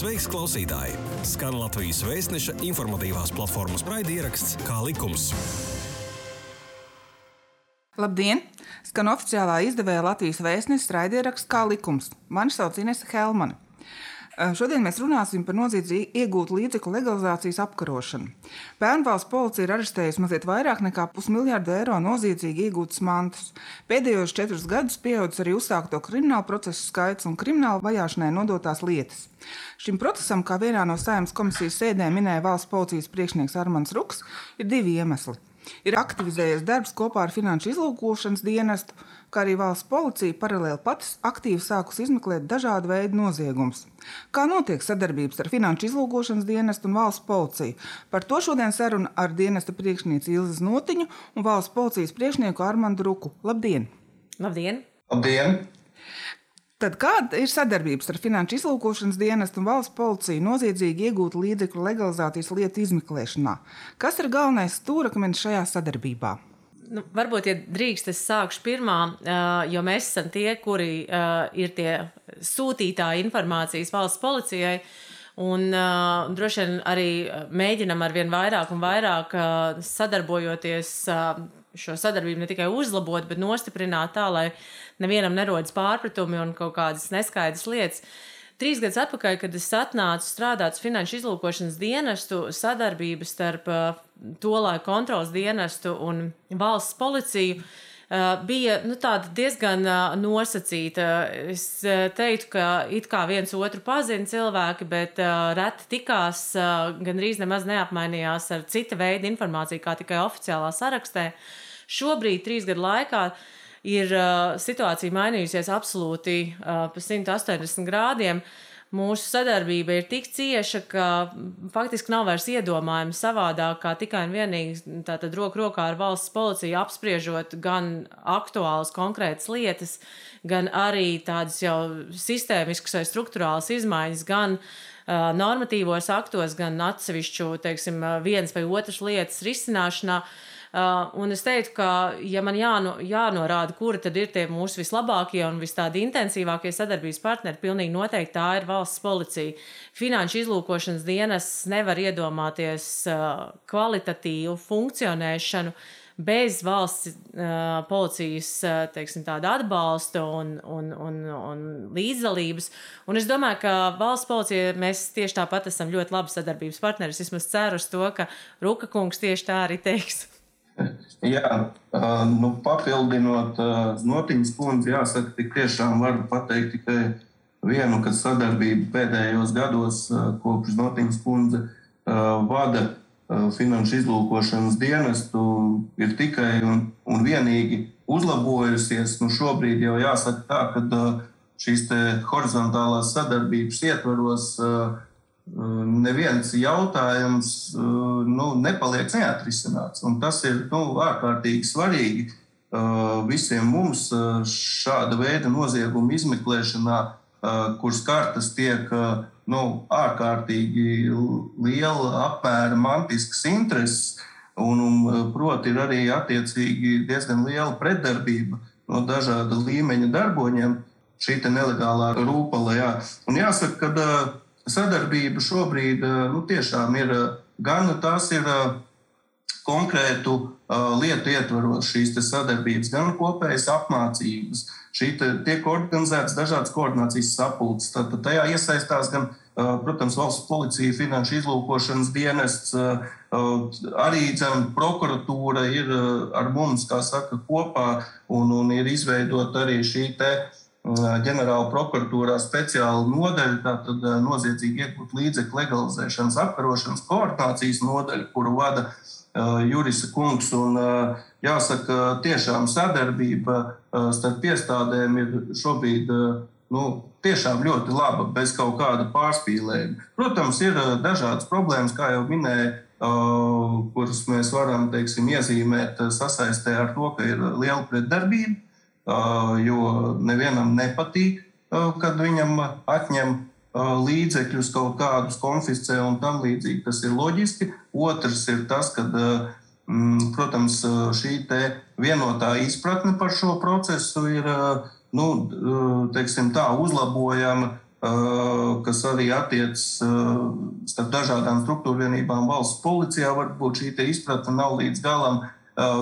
Sveiks, klausītāji! Skan Latvijas vēstneša informatīvās platformas raidieraksts Kā likums. Labdien! Skan oficiālā izdevēja Latvijas vēstneša raidieraksts Kā likums. Mani sauc Inese Helmane. Eh, šodien mēs runāsim par noziedzīgi iegūtu līdzekļu legalizācijas apkarošanu. Pērnvalsts policija ir arestējusi mazliet vairāk nekā pusmiljardu eiro noziedzīgi iegūtas mantas. Pēdējos četrus gadus pieaudzis arī uzsākto kriminālu procesu skaits un kriminālu vajāšanai nodotās lietas. Šim procesam, kā vienā no saimnes komisijas sēdēm minēja valsts policijas priekšnieks Armāns Ruks, ir divi iemesli. Ir aktivizējies darbs kopā ar Finanšu izlūkošanas dienestu, kā arī valsts policija paralēli pats aktīvi sākus izmeklēt dažādu veidu noziegumus. Kā notiek sadarbības ar Finanšu izlūkošanas dienestu un valsts policiju? Par to šodien saruna ar dienesta priekšnieci Ilzi Notiņu un valsts policijas priekšnieku Armandu Ruku. Labdien! Labdien! Labdien! Tad kāda ir sadarbības ar Finanšu izlūkošanas dienestu un valsts policiju noziedzīgi iegūtu līdzekļu legalizācijas lietu izmeklēšanā? Kas ir galvenais stūrakmenis šajā sadarbībā? Nu, varbūt, ja drīkst, es sākšu pirmā, jo mēs esam tie, kuri ir tie sūtītāji informācijas valsts policijai. Un uh, droši vien arī mēģinam ar vien vairāk un vairāk uh, sadarbojoties, uh, šo sadarbību ne tikai uzlabot, bet nostiprināt tā, lai nevienam nerodas pārpratumi un kaut kādas neskaidras lietas. Trīs gadus atpakaļ, kad es atnācu strādāt finanšu izlūkošanas dienestu, sadarbība starp uh, to laiku kontrols dienestu un valsts policiju uh, bija nu, diezgan uh, nosacīta. Es teiktu, ka it kā viens otru pazina cilvēki, bet reti tikās, gandrīz nemaz neapmainījās ar cita veida informāciju, kā tikai oficiālā sarakstē. Šobrīd, trīs gadu laikā, ir uh, situācija mainījusies absolūti uh, pa 180 grādiem. Mūsu sadarbība ir tik cieša, ka faktiski nav vairs iedomājama savādāk, kā tikai un vienīgi tātad roku rokā ar valsts policiju apspriežot gan aktuālas konkrētas lietas, gan arī tādas jau sistēmiskas vai struktūrālas izmaiņas, gan uh, normatīvos aktos, gan atsevišķu, teiksim, vienas vai otras lietas risināšanā. Uh, Uh, un es teiktu, ka, ja man jāno, jānorāda, kuri tad ir tie mūsu vislabākie un vis tādi intensīvākie sadarbības partneri, pilnīgi noteikti tā ir valsts policija. Finanšu izlūkošanas dienas nevar iedomāties uh, kvalitatīvu funkcionēšanu bez valsts uh, policijas uh, teiksim, atbalsta un, un, un, un līdzdalības. Un es domāju, ka valsts policija mēs tieši tāpat esam ļoti labi sadarbības partneri. Es vismaz ceru uz to, ka Ruka kungs tieši tā arī teiks. Jā, nu, papildinot notiņas kundzi, jāsaka, tik tiešām varu pateikt tikai vienu, ka sadarbība pēdējos gados, kopš notiņas kundze vada finanšu izlūkošanas dienestu, ir tikai un, un vienīgi uzlabojusies. Nu, šobrīd jau jāsaka tā, ka šīs horizontālās sadarbības ietvaros uh, neviens jautājums nu, nepaliek neatrisināts. Un tas ir nu, ārkārtīgi svarīgi visiem mums šāda veida noziegumu izmeklēšanā, kuras kartas tiek nu, ārkārtīgi liela apmēra mantiskas intereses. Un, un, proti, ir arī attiecīgi diezgan liela pretdarbība no dažāda līmeņa darboņiem, šī nelegālā rūpala. Jā. Un jāsaka, ka sadarbība šobrīd eh, nu, tiešām ir eh, gan tās ir eh, konkrētu lietu ietvaros šīs sadarbības, gan kopējas apmācības. Šī tiek organizētas dažādas koordinācijas sapulces. Tad tajā iesaistās gan, protams, valsts policija, finanšu izlūkošanas dienests, arī dzem, prokuratūra ir ar mums, kā saka, kopā un, un ir izveidota arī šī te ģenerāla prokuratūrā speciāla nodaļa, tātad noziedzīgi iegūt līdzekļu legalizēšanas, apkarošanas koordinācijas nodaļa, kuru vada Jurisa kungs. Un, jāsaka, tiešām sadarbība starp iestādēm ir šobrīd nu, tiešām ļoti laba, bez kaut kāda pārspīlējuma. Protams, ir dažādas problēmas, kā jau minēju, kuras mēs varam teiksim, iezīmēt sasaistē ar to, ka ir liela pretdarbība jo nevienam nepatīk, kad viņam atņem līdzekļus, kaut kādus konfiscē un tam līdzīgi. Tas ir loģiski. Otrs ir tas, ka, protams, šī vienotā izpratne par šo procesu ir nu, teiksim, tā, uzlabojama kas arī attiecas starp dažādām struktūra vienībām valsts policijā. Varbūt šī izpratne nav līdz galam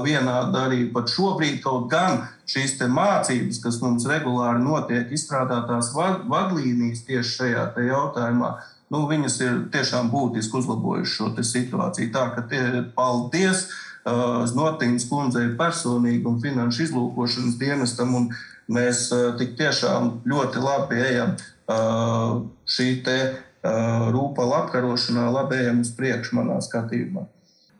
vienāda arī pat šobrīd, kaut gan šīs mācības, kas mums regulāri notiek, izstrādātās vadlīnijas tieši šajā jautājumā, nu, viņas ir tiešām būtiski uzlabojušas šo situāciju. Tā ka tie, paldies uh, Znotīnas kundzei personīgi un finanšu izlūkošanas dienestam, un mēs uh, tik tiešām ļoti labi ejam uh, šī te uh, rūpa apkarošanā, labi ejam uz priekšu manā skatījumā.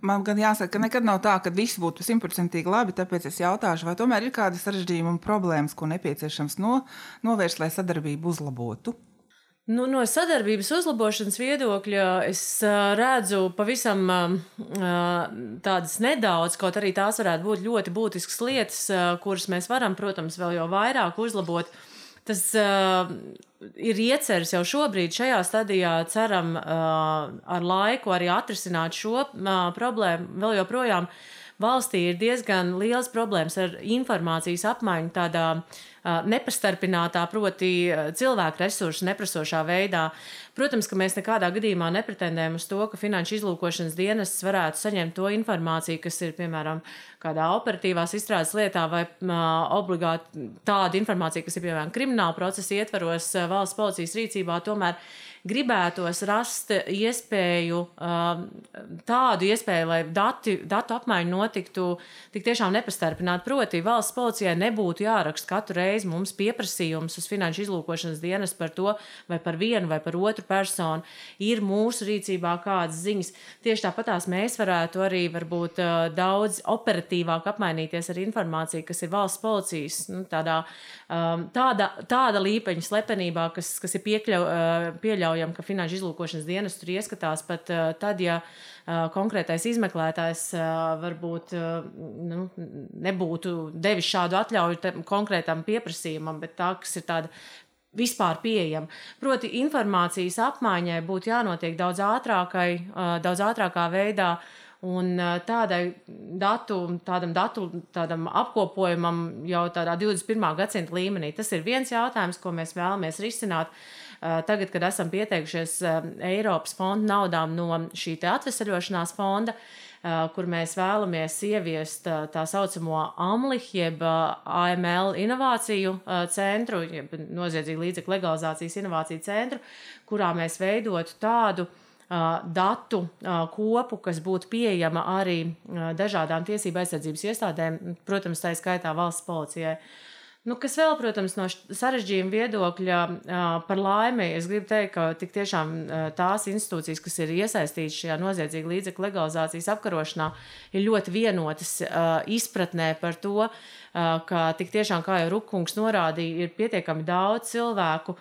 Man gan jāsaka, ka nekad nav tā, ka viss būtu simtprocentīgi labi. Tāpēc es jautāšu, vai tomēr ir kādi sarežģījumi un problēmas, ko nepieciešams no, novērst, lai sadarbību uzlabotu. Nu, no sadarbības uzlabošanas viedokļa es uh, redzu pavisam uh, tādas nedaudz, kaut arī tās varētu būt ļoti būtiskas lietas, uh, kuras mēs varam, protams, vēl jau vairāk uzlabot. Tas uh, ir ieceris jau šobrīd, šajā stadijā, ceram, uh, ar laiku arī atrisināt šo uh, problēmu. Vēl joprojām valstī ir diezgan liels problēmas ar informācijas apmaiņu tādā uh, nepastarpinātā, proti, cilvēku resursu neprasošā veidā. Protams, ka mēs nekādā gadījumā nepretendējam uz to, ka finanšu izlūkošanas dienests varētu saņemt to informāciju, kas ir piemēram kādā operatīvās izstrādes lietā, vai obligāti tāda informācija, kas ir piemēram krimināla procesa ietvaros valsts policijas rīcībā. Tomēr gribētos rast iespēju, um, tādu iespēju, lai dati, datu apmaiņa notiktu tik tiešām nepastarpināt. Proti, valsts policijai nebūtu jāraksta katru reizi mums pieprasījums uz finanšu izlūkošanas dienas par to, vai par vienu vai par otru personu ir mūsu rīcībā kādas ziņas. Tieši tāpatās mēs varētu arī varbūt uh, daudz operatīvāk apmainīties ar informāciju, kas ir valsts policijas nu, tādā, um, tāda, tāda līpeņa slepenībā, kas, kas ir piekļau, uh, pieļaujama pieļaujam, ka finanšu izlūkošanas dienas tur ieskatās pat uh, tad, ja uh, konkrētais izmeklētājs uh, varbūt nu, nebūtu devis šādu atļauju konkrētam pieprasījumam, bet tā, kas ir tāda vispār pieejama. Proti, informācijas apmaiņai būtu jānotiek daudz ātrākai, daudz ātrākā veidā. Un tādai datu, tādam datu tādam apkopojumam jau tādā 21. gadsimta līmenī. Tas ir viens jautājums, ko mēs vēlamies risināt. Uh, Eh, tagad, kad esam pieteikušies Eiropas fonda naudām no šī atvesaļošanās fonda, kur mēs vēlamies ieviest tā saucamo AMLIH, jeb AML inovāciju centru, jeb noziedzīgu līdzekļu legalizācijas inovāciju centru, kurā mēs veidotu tādu datu kopu, kas būtu pieejama arī dažādām tiesību aizsardzības iestādēm, protams, tā skaitā valsts policijai. Nu, kas vēl, protams, no sarežģījuma viedokļa par laimi, es gribu teikt, ka tik tiešām tās institūcijas, kas ir iesaistītas šajā noziedzīga līdzekļu legalizācijas apkarošanā, ir ļoti vienotas izpratnē par to, ka tik tiešām, kā jau Rukungs norādīja, ir pietiekami daudz cilvēku,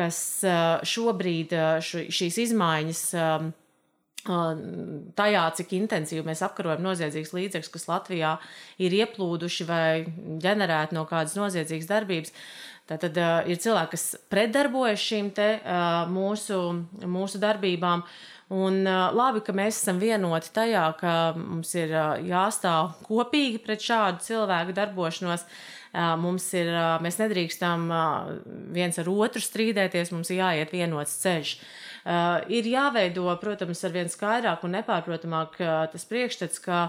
kas šobrīd šīs izmaiņas tajā, cik intensīvi mēs apkarojam noziedzīgus līdzekļus, kas Latvijā ir ieplūduši vai ģenerēti no kādas noziedzīgas darbības. Tad uh, ir cilvēki, kas pretdarbojas šīm te, uh, mūsu, mūsu darbībām. Un uh, labi, ka mēs esam vienoti tajā, ka mums ir uh, jāstāv kopīgi pret šādu cilvēku darbošanos. Uh, mums ir, uh, mēs nedrīkstam uh, viens ar otru strīdēties, mums ir jāiet vienots ceļš. Uh, Uh, ir jāveido, protams, ar vien skaidrāk un nepārprotamāk uh, tas priekšstats, ka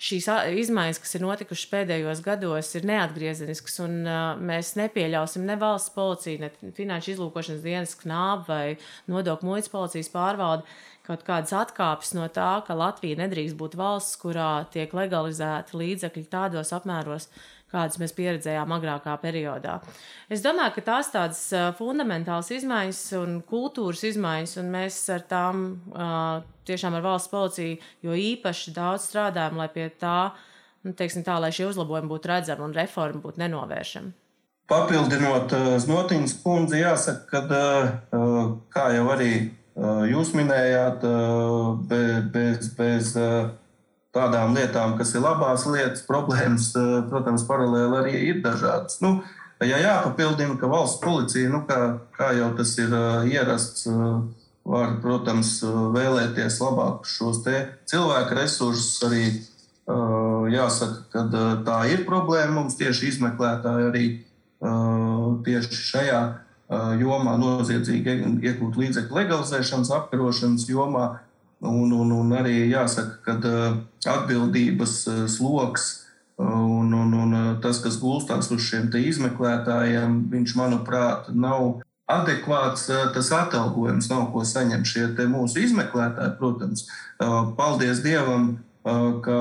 šīs izmaiņas, kas ir notikušas pēdējos gados, ir neatgriezeniskas, un uh, mēs nepieļausim ne valsts policiju, ne finanšu izlūkošanas dienas knābu vai nodokļu muitas policijas pārvaldi kaut kādas atkāpes no tā, ka Latvija nedrīkst būt valsts, kurā tiek legalizēti līdzekļi tādos apmēros, kādas mēs pieredzējām agrākā periodā. Es domāju, ka tās tādas fundamentālas izmaiņas un kultūras izmaiņas, un mēs ar tām tiešām ar valsts policiju jo īpaši daudz strādājam, lai pie tā, nu, teiksim tā, lai šie uzlabojumi būtu redzami un reforma būtu nenovēršama. Papildinot Znotiņas kundzi, jāsaka, ka, kā jau arī jūs minējāt, bez, bez, tādām lietām, kas ir labās lietas, problēmas, eh, protams, paralēli arī ir dažādas. Nu, ja jāpapildina, ka valsts policija, nu, kā, kā jau tas ir eh, ierasts, eh, var, protams, vēlēties labāk šos cilvēku resursus. Arī jāsaka, ka tā ir problēma mums tieši izmeklētāji arī tieši šajā jomā, noziedzīgi iegūt līdzekļu legalizēšanas, apkarošanas jomā. Un, un, un arī jāsaka, ka atbildības sloks un, un, un tas, kas gulstās uz šiem izmeklētājiem, viņš, manuprāt, nav adekvāts tas atalgojums, nav ko saņemt šie mūsu izmeklētāji. Protams, paldies Dievam, ka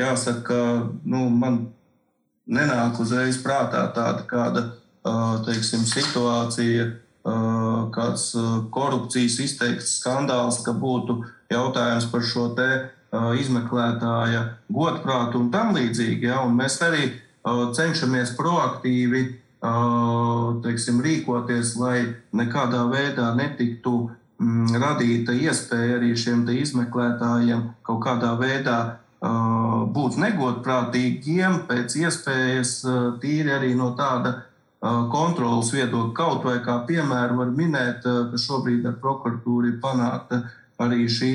jāsaka, nu, man nenāk uzreiz prātā tāda kāda teiksim, situācija, kāds korupcijas izteikts skandāls, ka būtu jautājums par šo te izmeklētāja godprātu un tam līdzīgi. Ja? Un mēs arī cenšamies proaktīvi teiksim, rīkoties, lai nekādā veidā netiktu mm, radīta iespēja arī šiem izmeklētājiem kaut kādā veidā būt negodprātīgiem, pēc iespējas tīri arī no tāda kontrolas viedokļa. Kaut vai kā piemēru var minēt, ka šobrīd ar prokuratūru ir panākta arī šī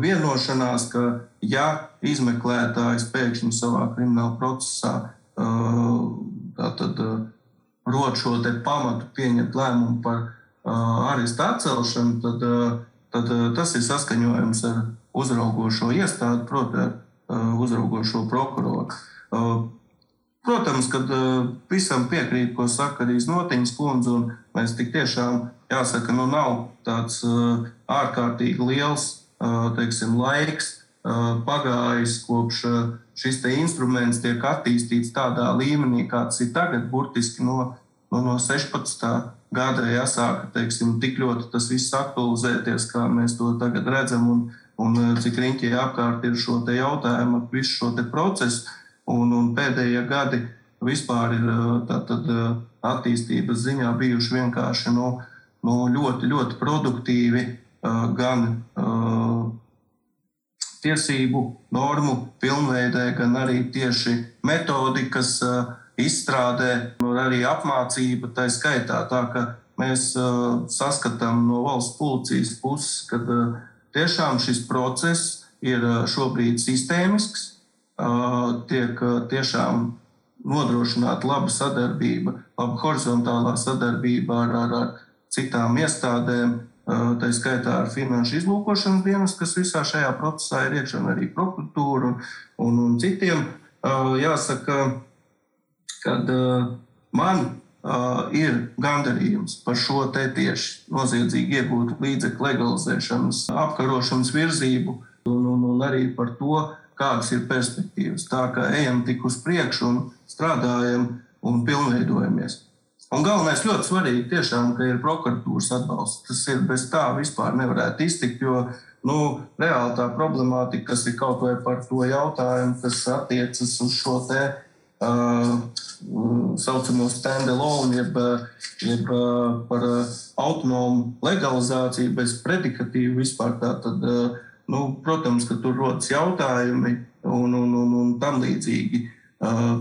vienošanās, ka ja izmeklētājs pēkšņi savā krimināla procesā tātad, rod šo pamatu pieņemt lēmumu par arestu atcelšanu, tad, tad tas ir saskaņojums ar uzraugošo iestādi, proti, ar uzraugošo prokuroru. Protams, ka visam piekrīt, ko saka arī Notiņas kundze, un mēs tik tiešām, jāsaka, nu nav tāds ārkārtīgi liels teiksim, laiks pagājis kopš šis instruments tiek attīstīts tādā līmenī, kāds ir tagad, burtiski no, no, no 16. gada jāsāka teiksim, tik ļoti tas viss aktualizēties, kā mēs to tagad redzam, un, un cik riņķī apkārt ir šo jautājumu, visu šo procesu. Un, un pēdējie gadi vispār ir tātad, attīstības ziņā bijuši vienkārši nu, nu, ļoti, ļoti produktīvi gan tiesību normu pilnveidē, gan arī tieši metodikas izstrādē, arī apmācība tā skaitā. Tā ka mēs saskatām no valsts policijas puses, ka tiešām šis process ir šobrīd sistēmisks tiek tiešām nodrošināta laba sadarbība, laba horizontālā sadarbība ar, ar, ar citām iestādēm, tā skaitā ar finanšu izlūkošanas dienas, kas visā šajā procesā ir iekšā, arī prokuratūra un, un, un citiem. Jāsaka, ka man ir gandarījums par šo te tieši noziedzīgi iegūtu līdzekļu legalizēšanas, apkarošanas virzību un, un, un arī par to, kādas ir perspektīvas. Tā kā ejam tik uz priekšu un strādājam un pilnveidojamies. Un galvenais ļoti svarīgi tiešām, ka ir prokuratūras atbalsts. Tas ir bez tā vispār nevarētu iztikt, jo nu, reāli tā problemātika, kas ir kaut vai par to jautājumu, kas attiecas uz šo te uh, saucamo stand-alone, jeb, jeb uh, par autonomu legalizāciju bez predikatīvu vispār tā tad. Uh, Nu, protams, ka tur rodas jautājumi un, un, un, un tam līdzīgi. Uh,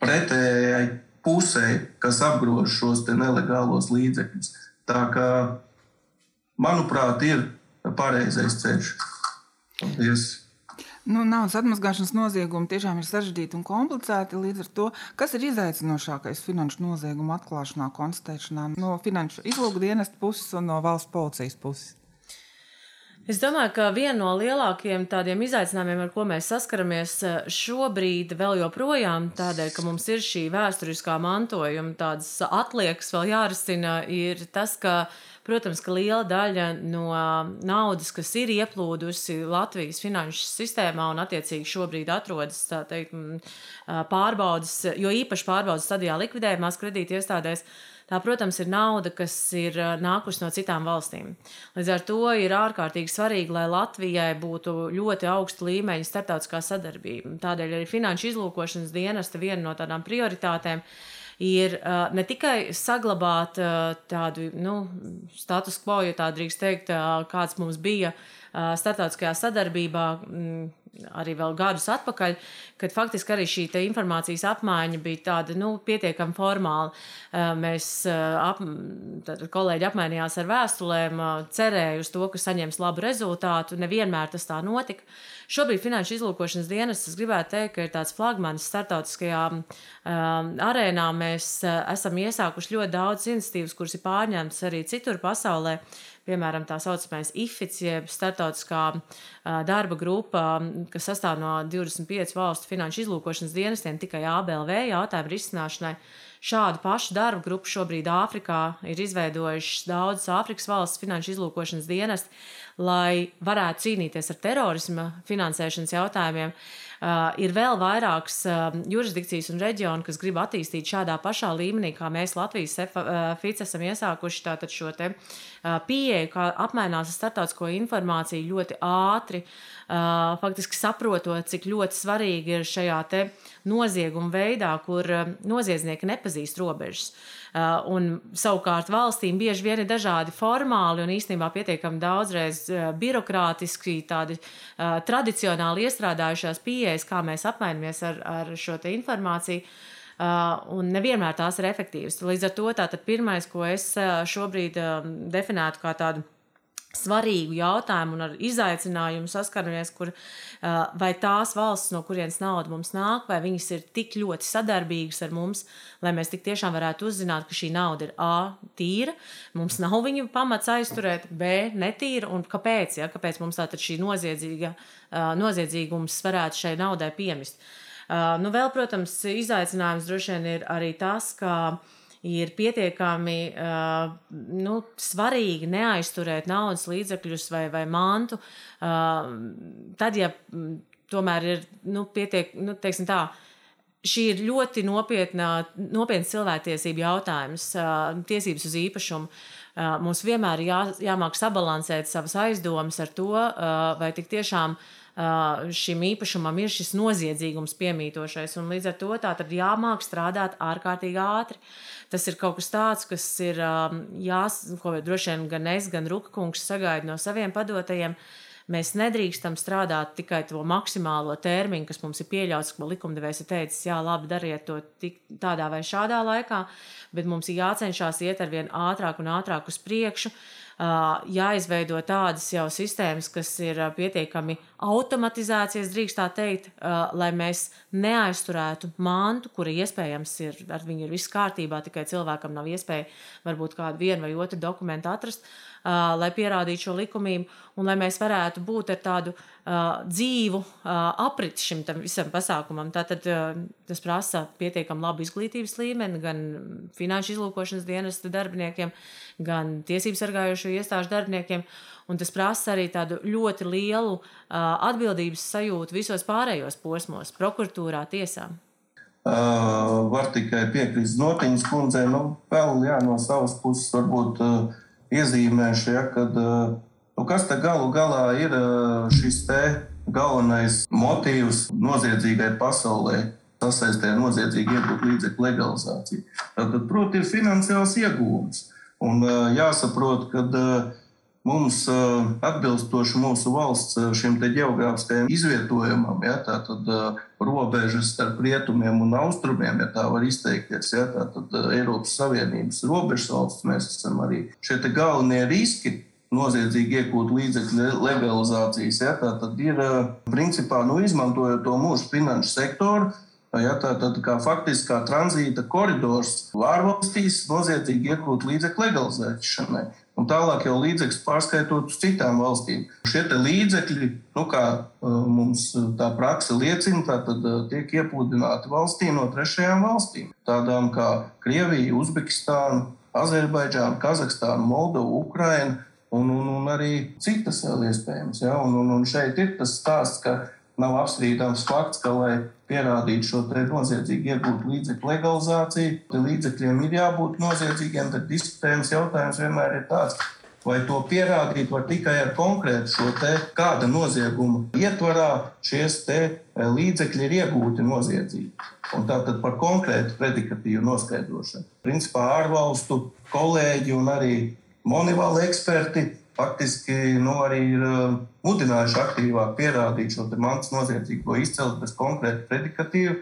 pretējai pusē, kas apgrozīs šos nelegālos līdzekļus. Tā kā, manuprāt, ir pareizais ceļš. Paldies! Nu, naudas atmazgāšanas noziegumi tiešām ir sarežģīti un komplicēti. Līdz ar to, kas ir izaicinošākais finanšu noziegumu atklāšanā, konstatēšanā no finanšu izlūkdienas puses un no valsts policijas puses? Es domāju, ka viena no lielākajiem tādiem izaicinājumiem, ar ko mēs saskaramies eh, šobrīd, vēl joprojām tādēļ, ka mums ir šī vēsturiskā mantojuma, tādas atliekas vēl jārisina, ir tas, ka, protams, ka liela daļa no naudas, kas ir ieplūdusi Latvijas finanšu sistēmā un attiecīgi šobrīd atrodas teikt, pārbaudas, jo īpaši pārbaudas stadijā likvidējumās kredīti iestādēs Tā, protams, ir nauda, kas ir nākusi no citām valstīm. Līdz ar to ir ārkārtīgi svarīgi, lai Latvijai būtu ļoti augsta līmeņa starptautiskā sadarbība. Tādēļ arī finanšu izlūkošanas dienesta viena no tādām prioritātēm ir uh, ne tikai saglabāt uh, tādu nu, status quo, ja tā drīkst teikt, uh, kāds mums bija starptautiskajā sadarbībā. Mm, arī vēl gadus atpakaļ, kad faktiski arī šī informācijas apmaiņa bija tāda nu, pietiekami formāla. Mēs ap, kolēģi apmainījās ar vēstulēm, cerēja uz to, ka saņems labu rezultātu. Nevienmēr tas tā notika. Šobrīd Finanšu izlūkošanas dienas, es gribētu teikt, ka ir tāds flagmanis startautiskajā um, arēnā. Mēs esam iesākuši ļoti daudz iniciatīvas, kuras ir pārņemtas arī citur pasaulē. Piemēram, tā saucamais IFIC, jeb startautiskā darba grupa, kas sastāv no 25 valstu finanšu izlūkošanas dienestiem, tikai ABLV jautājumu risināšanai. Šādu pašu darbu grupu šobrīd Āfrikā ir izveidojušas daudzas Āfrikas valsts finanšu izlūkošanas dienesti, lai varētu cīnīties ar terorisma finansēšanas jautājumiem. Uh, ir vēl vairākas uh, jurisdikcijas un reģioni, kas grib attīstīt šādā pašā līmenī, kā mēs Latvijas FIC esam iesākuši tātad šo te uh, pieeju, kā apmainās ar startautisko informāciju ļoti ātri, uh, faktiski saprotot, cik ļoti svarīgi ir šajā te nozieguma veidā, kur uh, noziedznieki nepazīst robežas. Uh, un savukārt valstīm bieži vien ir dažādi formāli un īstenībā pietiekami daudzreiz uh, birokrātiski, tādi uh, tradicionāli iestrādājušās pieejas, kā mēs apmainamies ar, ar šo informāciju. Uh, un nevienmēr tās ir efektīvas. Līdz ar to pirmais, ko es šobrīd uh, definētu kā tādu svarīgu jautājumu un ar izaicinājumu saskaramies, kur vai tās valsts, no kurienes nauda mums nāk, vai viņas ir tik ļoti sadarbīgas ar mums, lai mēs tik tiešām varētu uzzināt, ka šī nauda ir A, tīra, mums nav viņu pamats aizturēt, B, netīra, un kāpēc, ja, kāpēc mums tātad šī noziedzīga, noziedzīgums varētu šai naudai piemist. Nu, vēl, protams, izaicinājums droši vien ir arī tas, ka uh, ir pietiekami uh, nu, svarīgi neaizturēt naudas līdzekļus vai, vai mantu. Uh, tad, ja tomēr ir nu, pietiek, nu, teiksim tā, šī ir ļoti nopietna, nopietns cilvēktiesību jautājums, uh, tiesības uz īpašumu. Uh, mums vienmēr ir jā, jāmāk sabalansēt savas aizdomas ar to, uh, vai tik tiešām šim īpašumam ir šis noziedzīgums piemītošais. Līdz ar to tā tad jāmāk strādāt ārkārtīgi ātri. Tas ir kaut kas tāds, kas ir jās, ko droši vien gan es, gan Ruka kungs sagaida no saviem padotajiem. Mēs nedrīkstam strādāt tikai to maksimālo termiņu, kas mums ir pieļauts, ko likumdevējs ir teicis, jā, labi, dariet to tik, tādā vai šādā laikā, bet mums ir jācenšas iet ar vien ātrāk un ātrāk uz priekšu. Uh, jāizveido tādas jau sistēmas, kas ir pietiekami automatizētas, drīkst tā teikt, lai mēs neaizturētu mantu, kura iespējams ir ar viņu ir viss kārtībā, tikai cilvēkam nav iespēja varbūt kādu vienu vai otru dokumentu atrast, lai pierādītu šo likumību un lai mēs varētu būt ar tādu uh, dzīvu uh, apriti šim visam pasākumam. Tātad uh, tas prasa pietiekami labu izglītības līmeni gan finanšu izlūkošanas dienesta darbiniekiem, gan tiesību sargājošo iestāžu darbiniekiem. Un tas prasa arī tādu ļoti lielu uh, atbildības sajūtu visos pārējos posmos, prokuratūrā, tiesā. Uh, var tikai piekrist Notiņas kundzei. Nu, vēl jā, no savas puses varbūt uh, iezīmēšu, ja, kad uh, Nu, kas te galu galā ir šis galvenais motīvs noziedzīgai pasaulē? Sasaistē noziedzīgi iegūt līdzekļu legalizāciju. Tad, proti, ir finansiāls iegūms. Un jāsaprot, ka mums atbilstoši mūsu valsts šim geogrāfiskajam izvietojumam, ja, tātad robežas starp rietumiem un austrumiem, ja tā var izteikties, ja, tātad Eiropas Savienības robežas valsts, mēs esam arī šie galvenie riski noziedzīgi iegūt līdzekļu legalizācijas. Ja, tā tad ir principā nu, izmantojot to mūsu finanšu sektoru. Ja, tā tad kā faktiski kā tranzīta koridors ārvalstīs noziedzīgi iegūt līdzekļu legalizēšanai. Un tālāk jau līdzekļus pārskaitot uz citām valstīm. Šie līdzekļi, nu, kā mums tā praksa liecina, tad tiek iepludināti valstī no trešajām valstīm. Tādām kā Krievija, Uzbekistāna, Azerbaidžāna, Kazahstāna, Moldova, Ukraina un, un, un arī citas vēl iespējams. Ja? Un, un, un šeit ir tas stāsts, ka nav apstrīdams fakts, ka, lai pierādītu šo noziedzīgu iegūtu līdzekļu legalizāciju, līdzekļiem ir jābūt noziedzīgiem, tad diskutējums jautājums vienmēr ir tāds. Vai to pierādīt var tikai ar konkrētu šo te kāda nozieguma ietvarā, šies te e, līdzekļi ir iegūti noziedzīgi. Un tātad par konkrētu predikatīvu noskaidrošanu. Principā ārvalstu kolēģi un arī Monivāli eksperti faktiski nu, arī ir mudinājuši aktīvāk pierādīt šo mantas noziedzīgo izcelsmi bez konkrēta predikatīva.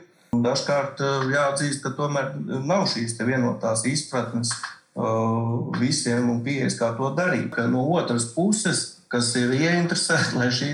Dažkārt jāatzīst, ka tomēr nav šīs vienotās izpratnes visiem un pieejas, kā to darīt. Ka no otras puses, kas ir ieinteresēti, lai šī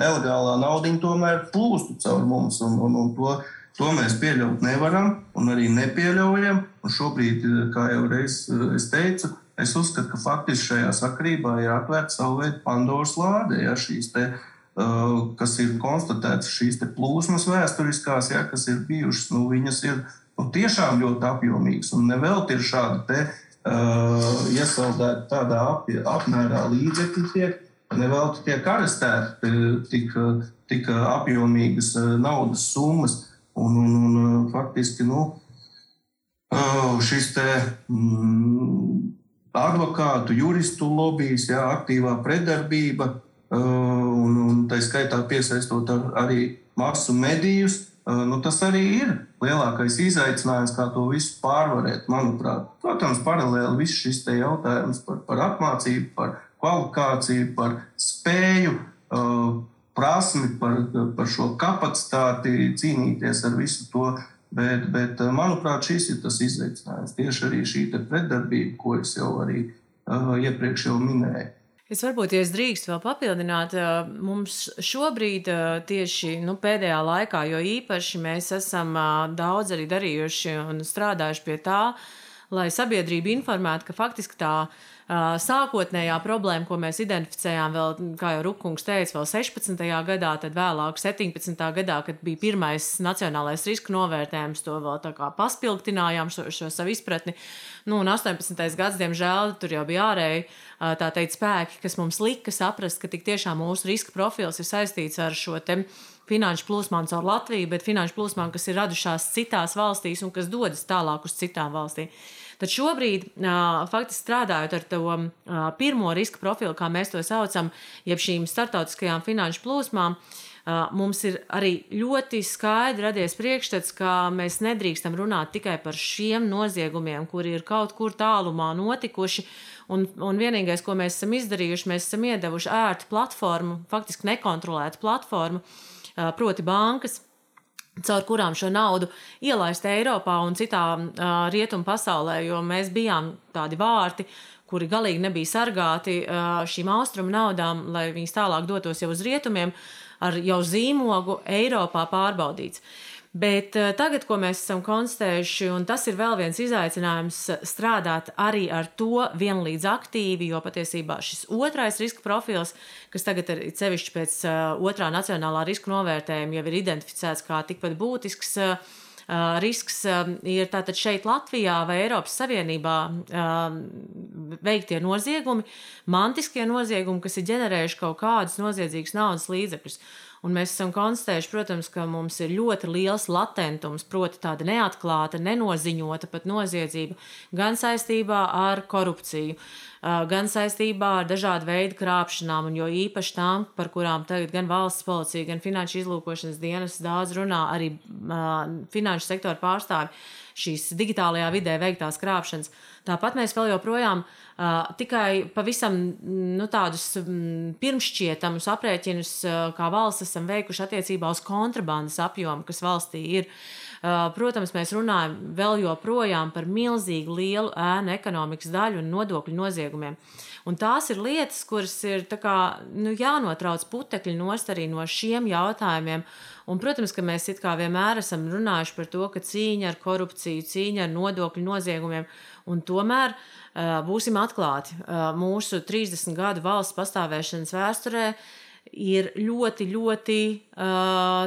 nelegālā nauda tomēr plūstu caur mums. Un, un, un to, to mēs pieļaut nevaram un arī nepieļaujam. Un šobrīd, kā jau reiz es teicu, es uzskatu, ka faktiski šajā sakarībā ir atvērta savu veidu Pandoras lāde. Ja, te, uh, kas ir konstatētas, šīs plūsmas vēsturiskās, ja, kas ir bijušas, nu, viņas ir nu, tiešām ļoti apjomīgas. Un nevelti ir šādi te, uh, iesaldēti tādā ap, apmērā līdzekļi tiek. Nevelti tiek arestēti tik, tik apjomīgas naudas summas. Un, un, un faktiski nu, šis te, mm, advokātu, juristu lobbyis, jā, aktīvā pretdarbība, un, un tā skaitā piesaistot arī masu medijus. Nu, tas arī ir lielākais izaicinājums, kā to visu pārvarēt. Manuprāt, protams, paralēli viss šis jautājums par, par apmācību, par kvalifikāciju, par spēju, prasmi, par, par šo kapacitāti cīnīties ar visu to Bet, bet eh, manuprāt, šis ir tas izaicinājums. Tieši arī šī pretdarbība, ko es jau arī uh, iepriekš jau minēju. Es varbūt, ja es drīkstu vēl papildināt, eh, mums šobrīd tieši nu, pēdējā laikā, jo īpaši mēs esam daudz arī darījuši un strādājuši pie tā, lai sabiedrība informētu, ka faktiski tā Sākotnējā problēma, ko mēs identificējām, vēl, kā jau Rukungs teica, vēl 16. gadā, tad vēlāk 17. gadā, kad bija pirmais nacionālais riska novērtējums, to vēl tā kā paspilgtinājām šo, šo savu izpratni. Nu, un 18. gads, diemžēl, tur jau bija ārēji tā teikt spēki, kas mums lika saprast, ka tik tiešām mūsu riska profils ir saistīts ar šo te finanšu plūsmām caur Latviju, bet finanšu plūsmām, kas ir radušās citās valstīs un kas dodas tālāk uz citām valstīm. Tad šobrīd, faktiski strādājot ar to pirmo riska profilu, kā mēs to saucam, jeb šīm startautiskajām finanšu plūsmām, mums ir arī ļoti skaidri radies priekšstats, ka mēs nedrīkstam runāt tikai par šiem noziegumiem, kuri ir kaut kur tālumā notikuši. Un, un vienīgais, ko mēs esam izdarījuši, mēs esam iedevuši ērtu platformu, faktiski nekontrolētu platformu, proti bankas caur kurām šo naudu ielaist Eiropā un citā uh, rietumu pasaulē, jo mēs bijām tādi vārti, kuri galīgi nebija sargāti uh, šīm austrumu naudām, lai viņas tālāk dotos jau uz rietumiem, ar jau zīmogu Eiropā pārbaudīts. Bet uh, tagad, ko mēs esam konstatējuši, un tas ir vēl viens izaicinājums, strādāt arī ar to vienlīdz aktīvi, jo patiesībā šis otrais riska profils kas tagad ir sevišķi pēc uh, otrā nacionālā riska novērtējuma jau ir identificēts kā tikpat būtisks. Risks ir tātad šeit, Latvijā vai Eiropas Savienībā veiktie noziegumi, mantiskie noziegumi, kas ir ģenerējuši kaut kādus noziedzīgus naudas līdzekļus. Un mēs esam konstatējuši, protams, ka mums ir ļoti liels latentums, proti, tāda neatklāta, nenoziņota pat noziedzība gan saistībā ar korupciju. Gan saistībā ar dažādu veidu krāpšanām, un jo īpaši tām, par kurām tagad gan valsts policija, gan finanšu izlūkošanas dienas daudz runā, arī finanšu sektora pārstāvi šīs digitālajā vidē veiktās krāpšanas. Tāpat mēs vēl joprojām uh, tikai pavisam nu, tādus um, pirmšķietamus aprēķinus, uh, kā valsts esam veikuši attiecībā uz kontrabandas apjomu, kas valstī ir. Uh, protams, mēs runājam vēl joprojām par milzīgu lielu ēnu ekonomikas daļu un nodokļu noziegumiem. Un tās ir lietas, kuras ir kā, nu, jānotrauc putekļi nost arī no šiem jautājumiem. Un, protams, ka mēs vienmēr esam runājuši par to, ka cīņa ar korupciju, cīņa ar nodokļu noziegumiem, un tomēr uh, būsim atklāti, uh, mūsu 30 gadu valsts pastāvēšanas vēsturē uh, ir ļoti, ļoti,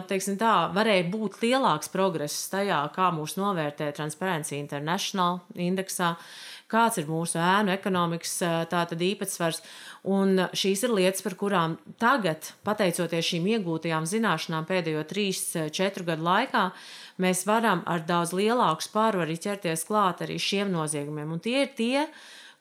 teiksim tā, varēja būt lielāks progress tajā, kā mūs novērtē Transparency International indeksā, kāds ir mūsu ēnu ekonomikas tātad īpatsvars. Un šīs ir lietas, par kurām tagad, pateicoties šīm iegūtajām zināšanām pēdējo 3-4 gadu laikā, mēs varam ar daudz lielāku spāru arī ķerties klāt arī šiem noziegumiem. Un tie ir tie,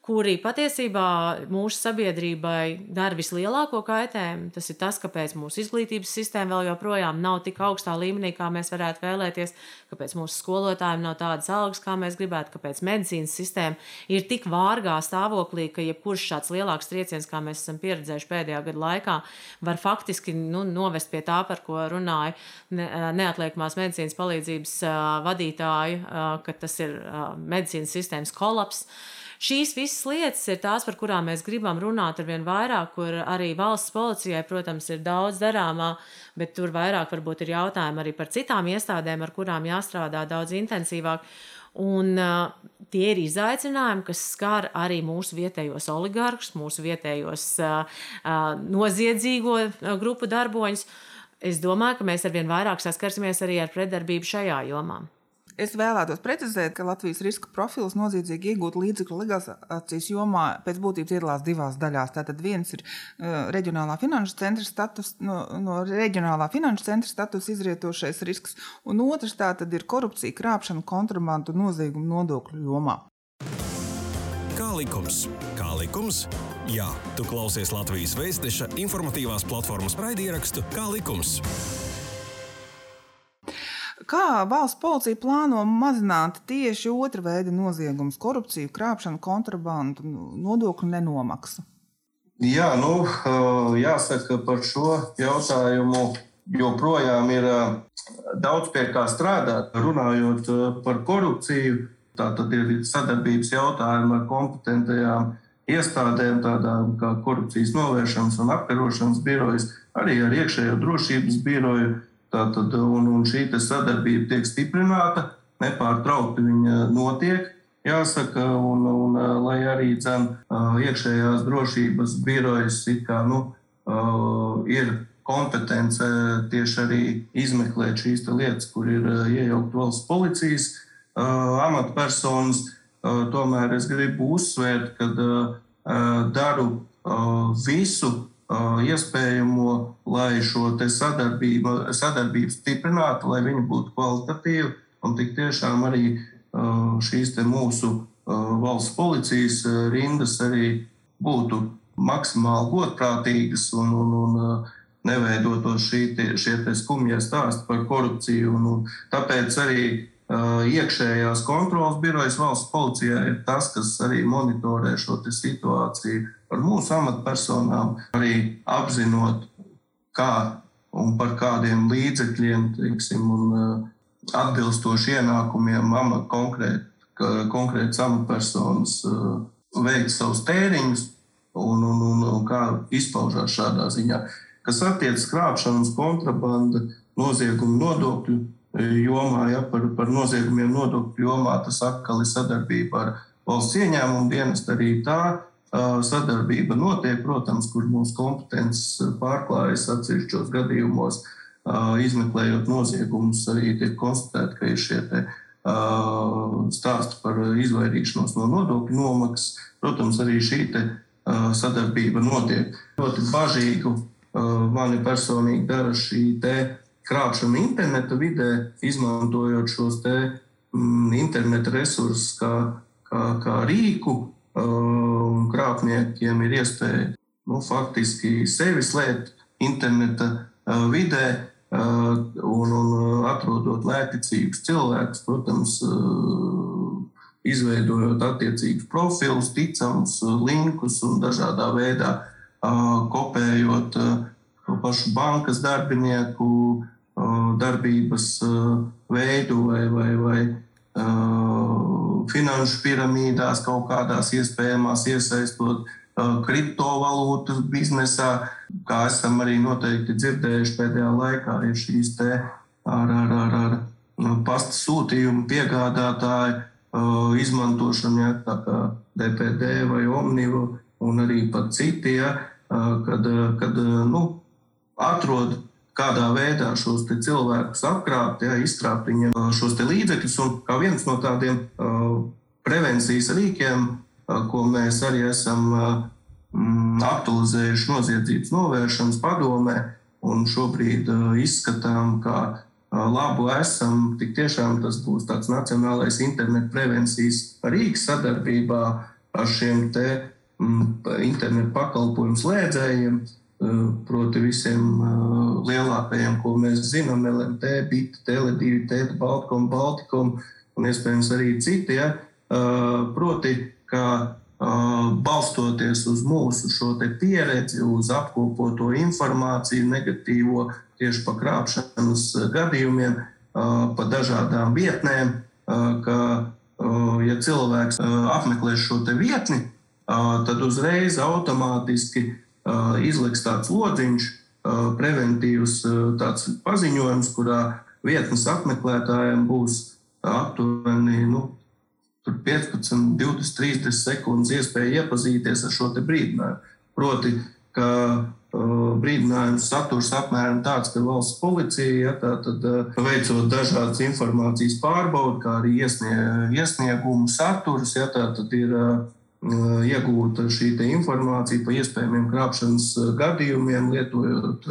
kuri patiesībā mūsu sabiedrībai dara vislielāko kaitējumu. Tas ir tas, kāpēc mūsu izglītības sistēma vēl joprojām nav tik augstā līmenī, kā mēs varētu vēlēties, kāpēc mūsu skolotājiem nav tādas algas, kā mēs gribētu, kāpēc medicīnas sistēma ir tik vārgā stāvoklī, ka jebkurš šāds lielāks trieciens, kā mēs esam pieredzējuši pēdējā gada laikā, var faktiski nu, novest pie tā, par ko runāja neatliekamās medicīnas palīdzības vadītāji, ka tas ir medicīnas sistēmas kolaps. Šīs visas lietas ir tās, par kurām mēs gribam runāt ar vien vairāk, kur arī valsts policijai, protams, ir daudz darāmā, bet tur vairāk varbūt ir jautājumi arī par citām iestādēm, ar kurām jāstrādā daudz intensīvāk. Un, uh, tie ir izaicinājumi, kas skar arī mūsu vietējos oligarkus, mūsu vietējos uh, uh, noziedzīgo grupu darboņus. Es domāju, ka mēs arvien vairāk saskarsimies arī ar pretdarbību šajā jomā. Es vēlētos precizēt, ka Latvijas riska profils noziedzīgi iegūt līdzekļu legalizācijas jomā pēc būtības iedalās divās daļās. Tātad viens ir uh, reģionālā finanšu centra status, no, no reģionālā finanšu centra status izrietošais risks, un otrs tātad ir korupcija, krāpšana, kontrabandu noziegumu nodokļu jomā. Kā likums? Kā likums? Jā, tu klausies Latvijas Vēstneša informatīvās platformas raidierakstu Kā likums? Kā valsts policija plāno mazināt tieši otra veida noziegumus, korupciju, krāpšanu, kontrabandu, nodokļu nenomaksu? Jā, nu, jāsaka par šo jautājumu joprojām ir daudz pie kā strādāt. Runājot par korupciju, tā tad ir sadarbības jautājumi ar kompetentajām iestādēm, tādām kā korupcijas novēršanas un apkarošanas birojas, arī ar iekšējo drošības biroju Tātad, un, un šī sadarbība tiek stiprināta, nepārtraukti viņa notiek. Jāsaka, un, un lai arī dzen, iekšējās drošības birojas kā, nu, ir kompetence tieši arī izmeklēt šīs lietas, kur ir iejaukta valsts policijas amatpersonas. Tomēr es gribu uzsvērt, ka daru visu, iespējamo, lai šo sadarbību, sadarbību stiprinātu, lai viņi būtu kvalitatīvi un tik tiešām arī šīs mūsu valsts policijas rindas arī būtu maksimāli godprātīgas un, un, un neveidotos šī, šie skumjie stāsti par korupciju. Un, un tāpēc arī iekšējās kontrolas birojas valsts policijā ir tas, kas arī monitorē šo situāciju par mūsu amatpersonām, arī apzinot, kā un par kādiem līdzekļiem, teiksim, un atbilstoši ienākumiem amat konkrēt, konkrētas amatpersonas veikt savus tēriņus un, un, un, un kā izpaužās šādā ziņā. Kas attiecas krāpšanas, kontrabanda, noziegumu nodokļu jomā, ja par, par noziegumiem nodokļu jomā, tas atkal ir sadarbība ar valsts ieņēmumu dienestu. Arī tā sadarbība notiek, protams, kur mūsu kompetences pārklājas atsevišķos gadījumos, izmeklējot noziegumus, arī tiek konstatēti, ka ir šie te, stāsti par izvairīšanos no nodokļu nomaksas. Protams, arī šī sadarbība notiek. Ļoti bažīgu mani personīgi dara šī krāpšana interneta vidē, izmantojot šos te, mm, interneta resursus kā, kā, kā rīku. Uh, krāpniekiem ir iespēja nu, faktiski sevi slēpt interneta uh, vidē, uh, un, un atrodot lētcīgus cilvēkus, protams, uh, izveidojot attiecīgus profilus, ticamus linkus un dažādā veidā uh, kopējot uh, pašu bankas darbinieku darbības veidu vai, vai, vai finanšu piramīdās, kaut kādās iespējamās iesaistot kriptovalūtu biznesā, kā esam arī noteikti dzirdējuši pēdējā laikā, ir šīs te ar, ar, ar, ar pasta sūtījumu piegādātāju izmantošana, ja, tā kā DPD vai Omnivo un arī pat citi, ja, kad, kad nu, atrod kādā veidā šos cilvēkus apkrāpt, ja, izkrāpt viņiem šos līdzekļus. Un kā viens no tādiem uh, prevencijas rīkiem, uh, ko mēs arī esam uh, aktualizējuši noziedzības novēršanas padomē, un šobrīd uh, izskatām, ka uh, labu esam, tik tiešām tas būs tāds nacionālais internetu prevencijas rīks sadarbībā ar šiem te mm, internetu pakalpojumu slēdzējiem, proti visiem lielākajiem, ko mēs zinām, LMT, BIT, Tele2, TED, Baltkom, Baltikom un iespējams arī citi. Ja? Proti, ka balstoties uz mūsu pieredzi, uz apkopoto informāciju, negatīvo tieši par krāpšanas gadījumiem, pa dažādām vietnēm, ka, ja cilvēks apmeklē šo vietni, tad uzreiz automātiski izliks tāds lodziņš, preventīvs tāds paziņojums, kurā vietnes apmeklētājiem būs aptuveni nu, 15, 20, 30 sekundes iespēja iepazīties ar šo brīdinājumu. Proti, ka brīdinājums saturs apmēram tāds, ka valsts policija, ja, tā, tad, uh, veicot dažādas informācijas pārbaudi, kā arī iesnie, iesniegumu saturs, ja, tā, tad ir iegūta šī informācija par iespējamiem krāpšanas gadījumiem, lietojot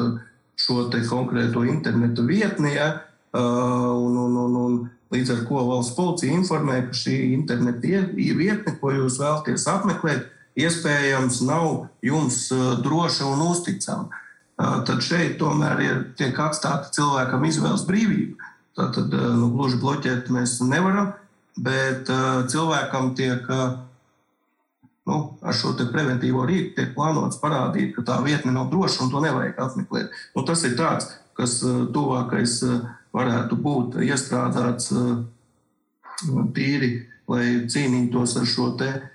šo konkrēto internetu vietni. Ja, un, un, un, un, Līdz ar to valsts policija informē, ka šī interneta vietne, ko jūs vēlaties apmeklēt, iespējams nav jums droša un uzticama. Tad šeit tomēr ir tiek atstāta cilvēkam izvēles brīvība. Tad nu, gluži bloķēt mēs nevaram, bet cilvēkam tiek nu, ar šo preventīvo rīku tiek plānots parādīt, ka tā vietne nav droša un to nevajag apmeklēt. Nu, tas ir tāds, kas tuvākais varētu būt iestrādāts uh, tīri, lai cīnītos ar šo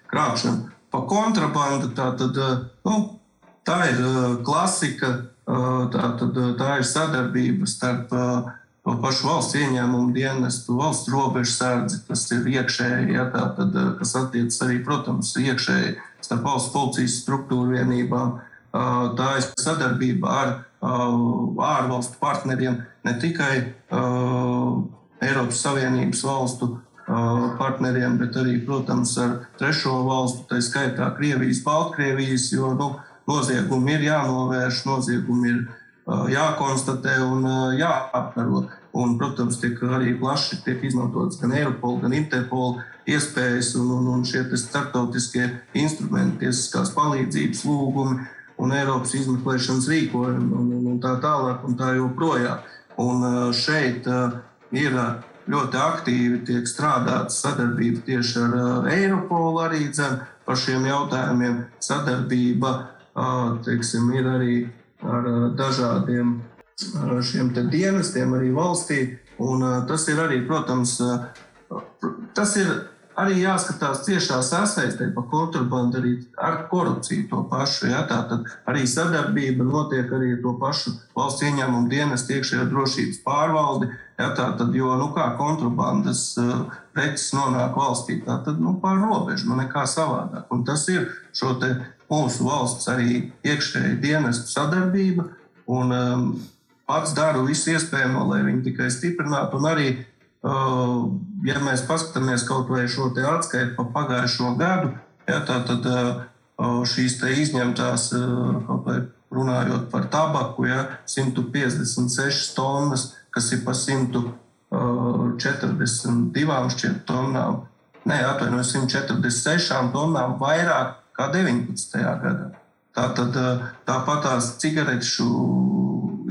krāpšanu. Pa kontrabandu tā, tad, nu, tā ir klasika, tā, tad, tā ir sadarbība starp to pašu valsts ieņēmumu dienestu, valsts robežu sardzi, tas ir iekšēji, ja, tā, tad, kas attiecas arī, protams, iekšēji starp valsts policijas struktūru vienībām. Tā ir sadarbība ar ārvalstu partneriem, ne tikai Eiropas Savienības valstu partneriem, bet arī, protams, ar trešo valstu, tā skaitā Krievijas, Baltkrievijas, jo nu, noziegumi ir jānovērš, noziegumi ir jākonstatē un jāapkaro. Un, protams, tiek arī plaši tiek izmantotas gan Eiropola, gan Interpola iespējas un, un, un šie starptautiskie instrumenti, tiesiskās palīdzības lūgumi un Eiropas izmeklēšanas rīkojumi un, un, un tā tālāk un tā joprojām. Un šeit ir ļoti aktīvi tiek strādāts sadarbība tieši ar Eiropolu arī dzen, par šiem jautājumiem. Sadarbība teiksim, ir arī ar dažādiem šiem dienestiem, arī valstī. Un tas ir arī, protams, tas ir arī jāskatās ciešā sasaistē par kontrabandu arī ar korupciju to pašu. Ja? Tātad arī sadarbība notiek arī ar to pašu valsts ieņēmumu dienestu iekšējā drošības pārvaldi. Ja? Tātad, jo nu, kā kontrabandas preces nonāk valstī, tad nu, pār robežu, nu nekā savādāk. Un tas ir šo mūsu valsts arī iekšēja dienestu sadarbība. Un, um, pats daru visu iespējamo, lai viņi tikai stiprinātu un arī ja mēs paskatāmies kaut vai šo atskaitu pa pagājušo gadu, ja, tā, tad šīs izņemtās, runājot par tabaku, ja, 156 tonnas, kas ir pa 142 šķiet, tonnām, ne, atvainojos, 146 tonnām vairāk kā 19. gadā. Tātad tāpat tās cigarešu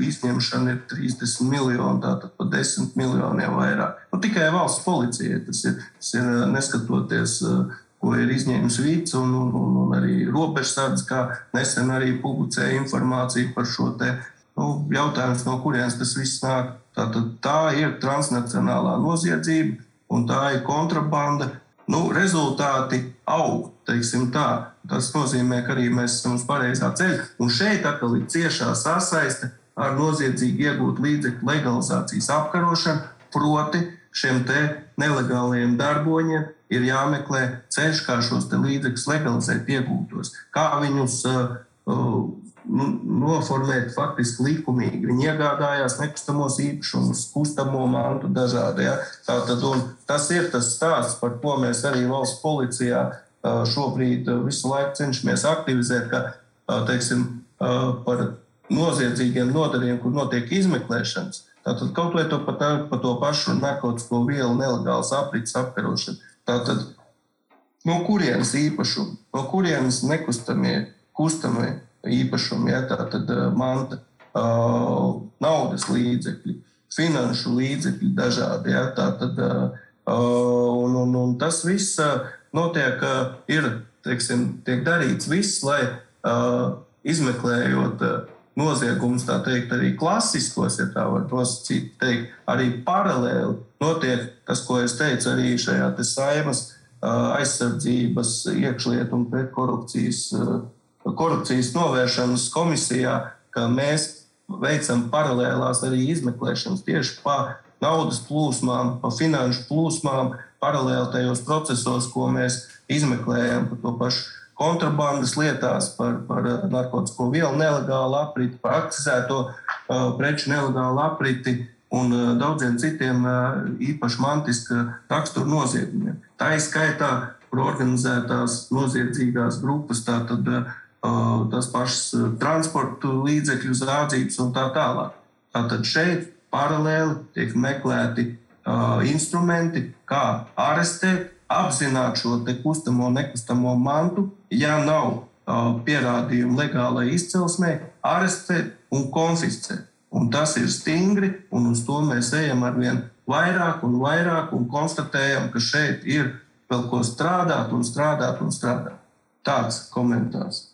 izņemšana ir 30 miljoni, tātad pa 10 miljoniem vairāk. Nu, tikai valsts policija tas ir, tas ir neskatoties. Ko ir izņēmis Vīts un, un, un, un arī robežsardze, kā nesen arī publicēja informāciju par šo te nu, jautājumu, no kurienes tas viss nāk. Tātad tā ir transnacionālā noziedzība un tā ir kontrabanda. Nu, rezultāti aug, teiksim tā. Tas nozīmē, ka arī mēs esam uz pareizā ceļa. Un šeit atkal ir ciešā sasaiste ar noziedzīgi iegūt līdzekļu legalizācijas apkarošanu, proti šiem nelegāliem darboņiem ir jāmeklē ceļš, kā šos līdzekļus legalizēt, iegūtos, kā viņus uh, uh, noformēt faktiski likumīgi. Viņi iegādājās nekustamos īpašumus, kustamo mantu dažādi. Ja? Tātad, tas ir tas stāsts, par ko mēs arī valsts policijā uh, šobrīd uh, visu laiku cenšamies aktivizēt, ka teiksim, par noziedzīgiem nodarījumiem, kur notiek izmeklēšanas. Tātad kaut vai to par, par to pašu narkotiku vielu nelegālas aprits apkarošanu. Tātad no kurienes īpašumi, no kurienes nekustamie, kustamie īpašumi, ja, tā tad manta, uh, naudas līdzekļi, finanšu līdzekļi dažādi. Ja, tā tad, uh, un, un, un tas viss notiek, ir, teiksim, tiek darīts viss, lai izmeklējot noziegumus, tā teikt, arī klasiskos, ja tā var nosacīt, teikt, arī paralēli notiek tas, ko es teicu arī šajā saimas aizsardzības, iekšlietu un pretkorupcijas korupcijas novēršanas komisijā, ka mēs veicam paralēlās arī izmeklēšanas tieši pa naudas plūsmām, pa finanšu plūsmām, paralēli tajos procesos, ko mēs izmeklējam par to pašu kontrabandas lietās, par, par eh, narkotiku vielu nelegālu apriti, par akcizēto uh, preču nelegālu apriti un uh, daudziem citiem īpaši mantiska rakstura noziegumiem. Tā ir skaitā par organizētās noziedzīgās grupas, tātad tas pašs transporta līdzekļu zādzības un tā tālāk. Tātad šeit paralēli tiek meklēti instrumenti, kā arestēt, apzināt šo kustamo, nekustamo mantu, ja nav uh, pierādījumu legālai izcelsmē, arestēt un konfiscēt. Un tas ir stingri, un uz to mēs ejam ar vien vairāk un vairāk, un konstatējam, ka šeit ir vēl ko strādāt, un strādāt un strādāt. Tāds komentārs.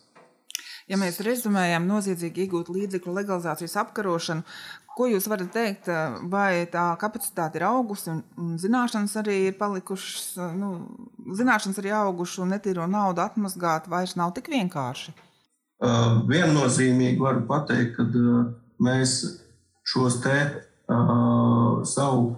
Ja mēs rezumējam noziedzīgi iegūt līdzekļu legalizācijas apkarošanu, Ko jūs varat teikt, vai tā kapacitāte ir augusi un zināšanas arī ir palikušas, nu, zināšanas arī augušas un netīro naudu atmazgāt vairs nav tik vienkārši? Uh, viennozīmīgi varu pateikt, ka uh, mēs šos te uh, savu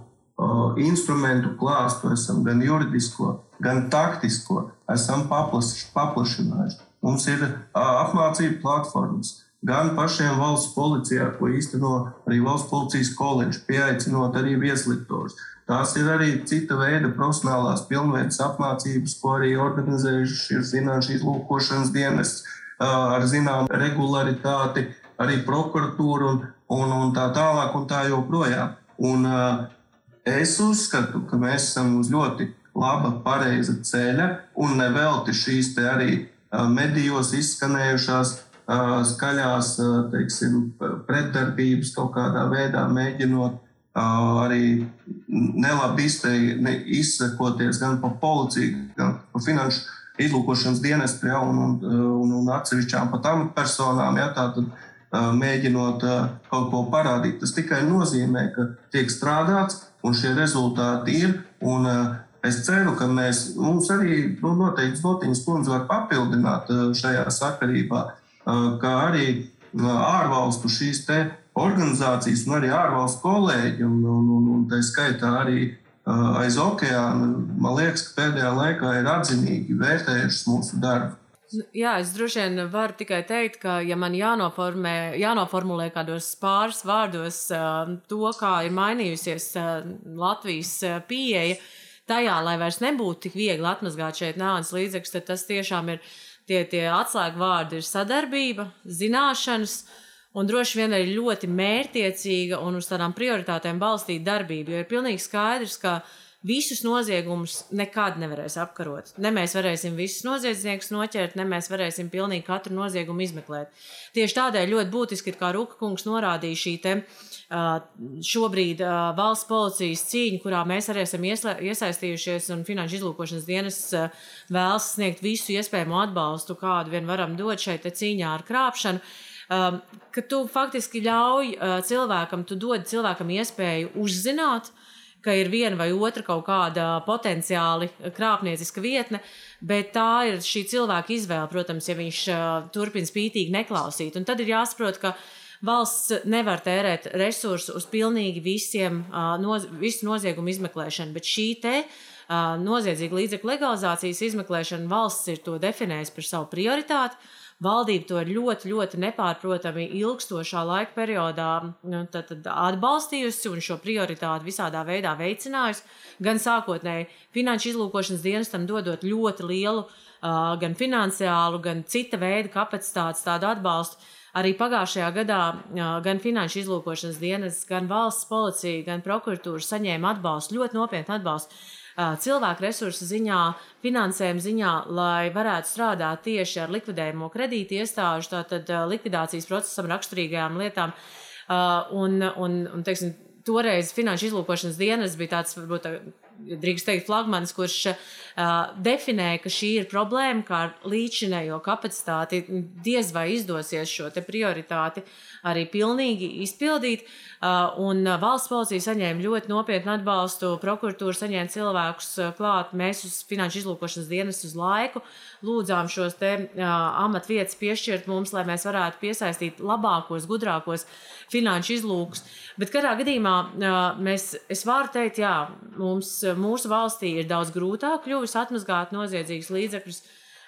instrumentu klāstu esam gan juridisko, gan taktisko, esam paplašinājuši. Mums ir apmācību platformas gan pašiem valsts policijā, ko īsteno arī valsts policijas koledža, pieaicinot arī vieslektorus. Tās ir arī cita veida profesionālās pilnveidas apmācības, ko arī organizējuši finanšu izlūkošanas dienests ar zināmu regularitāti, arī prokuratūra un, un, un tā tālāk un tā joprojām. Un, es uzskatu, ka mēs esam uz ļoti laba, pareiza ceļa un nevelti šīs arī medijos izskanējušās skaļās teiksim, pretdarbības kaut kādā veidā mēģinot arī nelabi izsakoties gan pa policiju, gan pa finanšu izlūkošanas dienestu ja, un, un, un, un atsevišķām pat amatpersonām. Ja, tātad, mēģinot kaut ko parādīt. Tas tikai nozīmē, ka tiek strādāts un šie rezultāti ir. Un, es ceru, ka mēs, mums arī nu, noteikti Zotiņas kundze var papildināt šajā sakarībā kā arī ārvalstu šīs organizācijas un arī ārvalstu kolēģi, un, un, un, un tā skaitā arī aiz okeāna, man liekas, ka pēdējā laikā ir atzinīgi vērtējušas mūsu darbu. Jā, es droši vien varu tikai teikt, ka, ja man jānoformē, jānoformulē kādos pāris vārdos to, kā ir mainījusies Latvijas pieeja tajā, lai vairs nebūtu tik viegli atmazgāt šeit naudas līdzekļus, tad tas tiešām ir tie, tie atslēgvārdi ir sadarbība, zināšanas. Un droši vien arī ļoti mērķiecīga un uz tādām prioritātēm balstīta darbība. Jo ir pilnīgi skaidrs, ka visus noziegumus nekad nevarēs apkarot. Ne mēs varēsim visus noziedzniekus noķert, ne mēs varēsim pilnīgi katru noziegumu izmeklēt. Tieši tādēļ ļoti būtiski ir, kā Ruka kungs norādīja, šī te, šobrīd valsts policijas cīņa, kurā mēs arī esam iesaistījušies, un Finanšu izlūkošanas dienas vēlas sniegt visu iespējamo atbalstu, kādu vien varam dot šai cīņā ar krāpšanu. Ka tu faktiski ļauj cilvēkam, tu dod cilvēkam iespēju uzzināt, uh, ka ir viena vai otra kaut kāda potenciāli krāpnieciska vietne, bet tā ir šī cilvēka izvēle, protams, ja viņš uh, turpina spītīgi neklausīt. Un tad ir jāsaprot, ka valsts nevar tērēt resursus uz pilnīgi visiem, uh, noz, visu noziegumu izmeklēšanu, bet šī te uh, noziedzīga līdzekļu legalizācijas izmeklēšana valsts ir to definējusi par savu prioritāti. Valdība to ir ļoti, ļoti nepārprotami ilgstošā laika periodā nu, tad, tad atbalstījusi un šo prioritāti visādā veidā veicinājusi. Gan sākotnēji finanšu izlūkošanas dienestam dodot ļoti lielu uh, gan finansiālu, gan cita veida kapacitātes tādu atbalstu. Arī pagājušajā gadā gan Finanšu izlūkošanas dienas, gan valsts policija, gan prokuratūra saņēma atbalstu, ļoti nopietnu atbalstu cilvēku resursu ziņā, finansējuma ziņā, lai varētu strādāt tieši ar likvidējumu kredīti iestāžu, tātad likvidācijas procesam raksturīgajām lietām. Un, un, un teiksim, toreiz Finanšu izlūkošanas dienas bija tāds, varbūt, drīkst teikt, flagmanis, kurš uh, definēja, ka šī ir problēma, kā ar līdzinējo kapacitāti diez vai izdosies šo prioritāti arī pilnīgi izpildīt. Uh, un valsts policija saņēma ļoti nopietnu atbalstu, prokuratūra saņēma cilvēkus klāt. Mēs uz Finanšu izlūkošanas dienas uz laiku lūdzām šos te uh, amatvietas piešķirt mums, lai mēs varētu piesaistīt labākos, gudrākos finanšu izlūkus. Bet katrā gadījumā uh, mēs, es varu teikt, jā, mums, mūsu valstī ir daudz grūtāk kļuvis atmazgāt noziedzīgus līdzekļus.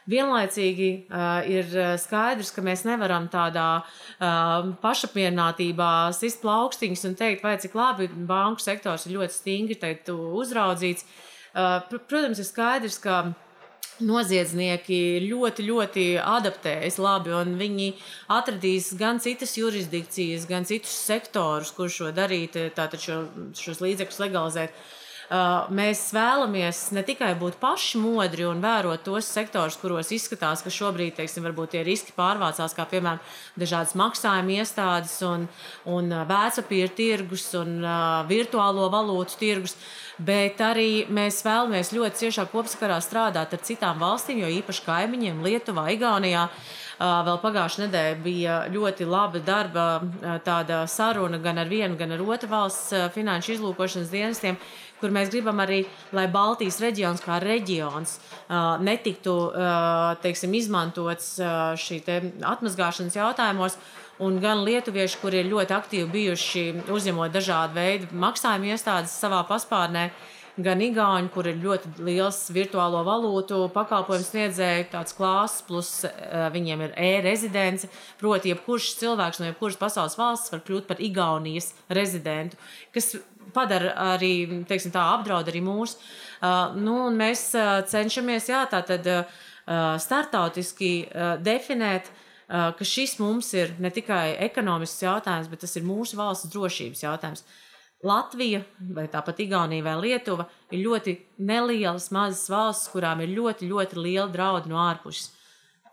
Vienlaicīgi uh, ir skaidrs, ka mēs nevaram tādā uh, pašapmierinātībā sist plaukstiņus un teikt, vai cik labi banku sektors ir ļoti stingri teikt, uzraudzīts. Uh, pr protams, ir skaidrs, ka noziedznieki ļoti, ļoti adaptējas labi, un viņi atradīs gan citas jurisdikcijas, gan citus sektorus, kur šo darīt, tātad šo, šos līdzekļus legalizēt. Uh, mēs vēlamies ne tikai būt paši modri un vērot tos sektorus, kuros izskatās, ka šobrīd teiksim, tie riski pārvācās, kā piemēram dažādas maksājuma iestādes un, un uh, vērtspapīra tirgus un uh, virtuālo valūtu tirgus. Bet arī mēs vēlamies ļoti ciešā kopsakarā strādāt ar citām valstīm, jo īpaši kaimiņiem, Lietuvā, Igaunijā. Vēl pagājušajā nedēļā bija ļoti laba darba saruna gan ar vienu, gan ar otru valsts finanšu izlūkošanas dienestiem, kur mēs gribam arī, lai Baltijas reģions kā reģions netiktu teiksim, izmantots šī atmazgāšanas jautājumos. Un gan lietuvieši, kuri ir ļoti aktīvi bijuši uzņemot dažādu veidu maksājumu iestādes savā paspārnē, gan Igauni, kur ir ļoti liels virtuālo valūtu pakalpojumu sniedzēju, tāds klāsts, plus viņiem ir e-rezidence. Proti, jebkurš cilvēks no jebkuras pasaules valsts var kļūt par Igaunijas rezidentu, kas padara arī, teiksim, tā apdraud arī mūs. Uh, nu, mēs uh, cenšamies, jā, tā tad startautiski definēt, ka šis mums ir ne tikai ekonomisks jautājums, bet tas ir mūsu valsts drošības jautājums. Latvija, vai tāpat Igaunija vai Lietuva, ir ļoti nelielas, mazas valsts, kurām ir ļoti, ļoti liela draudu no ārpuses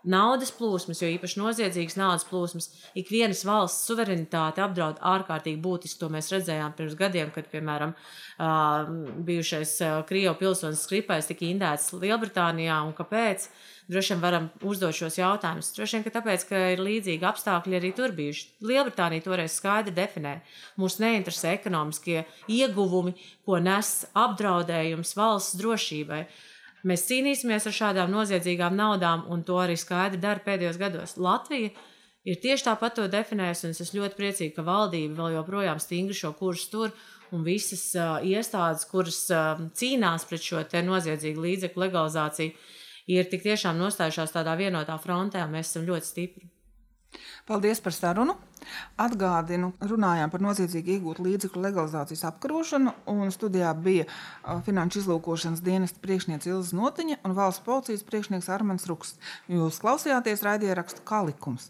naudas plūsmas, jo īpaši noziedzīgas naudas plūsmas, ikvienas valsts suverenitāti apdraud ārkārtīgi būtiski. To mēs redzējām pirms gadiem, kad, piemēram, bijušais Krievijas pilsonis Skripais tika indēts Lielbritānijā un kāpēc. Droši vien varam uzdot šos jautājumus. Droši vien, ka tāpēc, ka ir līdzīgi apstākļi arī tur bijuši. Lielbritānija toreiz skaidri definē. Mūs neinteresē ekonomiskie ieguvumi, ko nes apdraudējums valsts drošībai. Mēs cīnīsimies ar šādām noziedzīgām naudām, un to arī skaidri dara pēdējos gados. Latvija ir tieši tāpat to definējusi, un es ļoti priecīga, ka valdība vēl joprojām stingri šo kursu tur. Un visas uh, iestādes, kuras uh, cīnās pret šo noziedzīgu līdzekļu legalizāciju, ir tik tiešām nostājušās tādā vienotā frontē, un mēs esam ļoti stipri. Paldies par sarunu. Atgādinu, runājām par noziedzīgi iegūtu līdzekļu legalizācijas apkarošanu, un studijā bija Finanšu izlūkošanas dienesta priekšniece Ilza Notiņa un valsts policijas priekšnieks Armāns Ruks. Jūs klausījāties raidierakstu kā likums.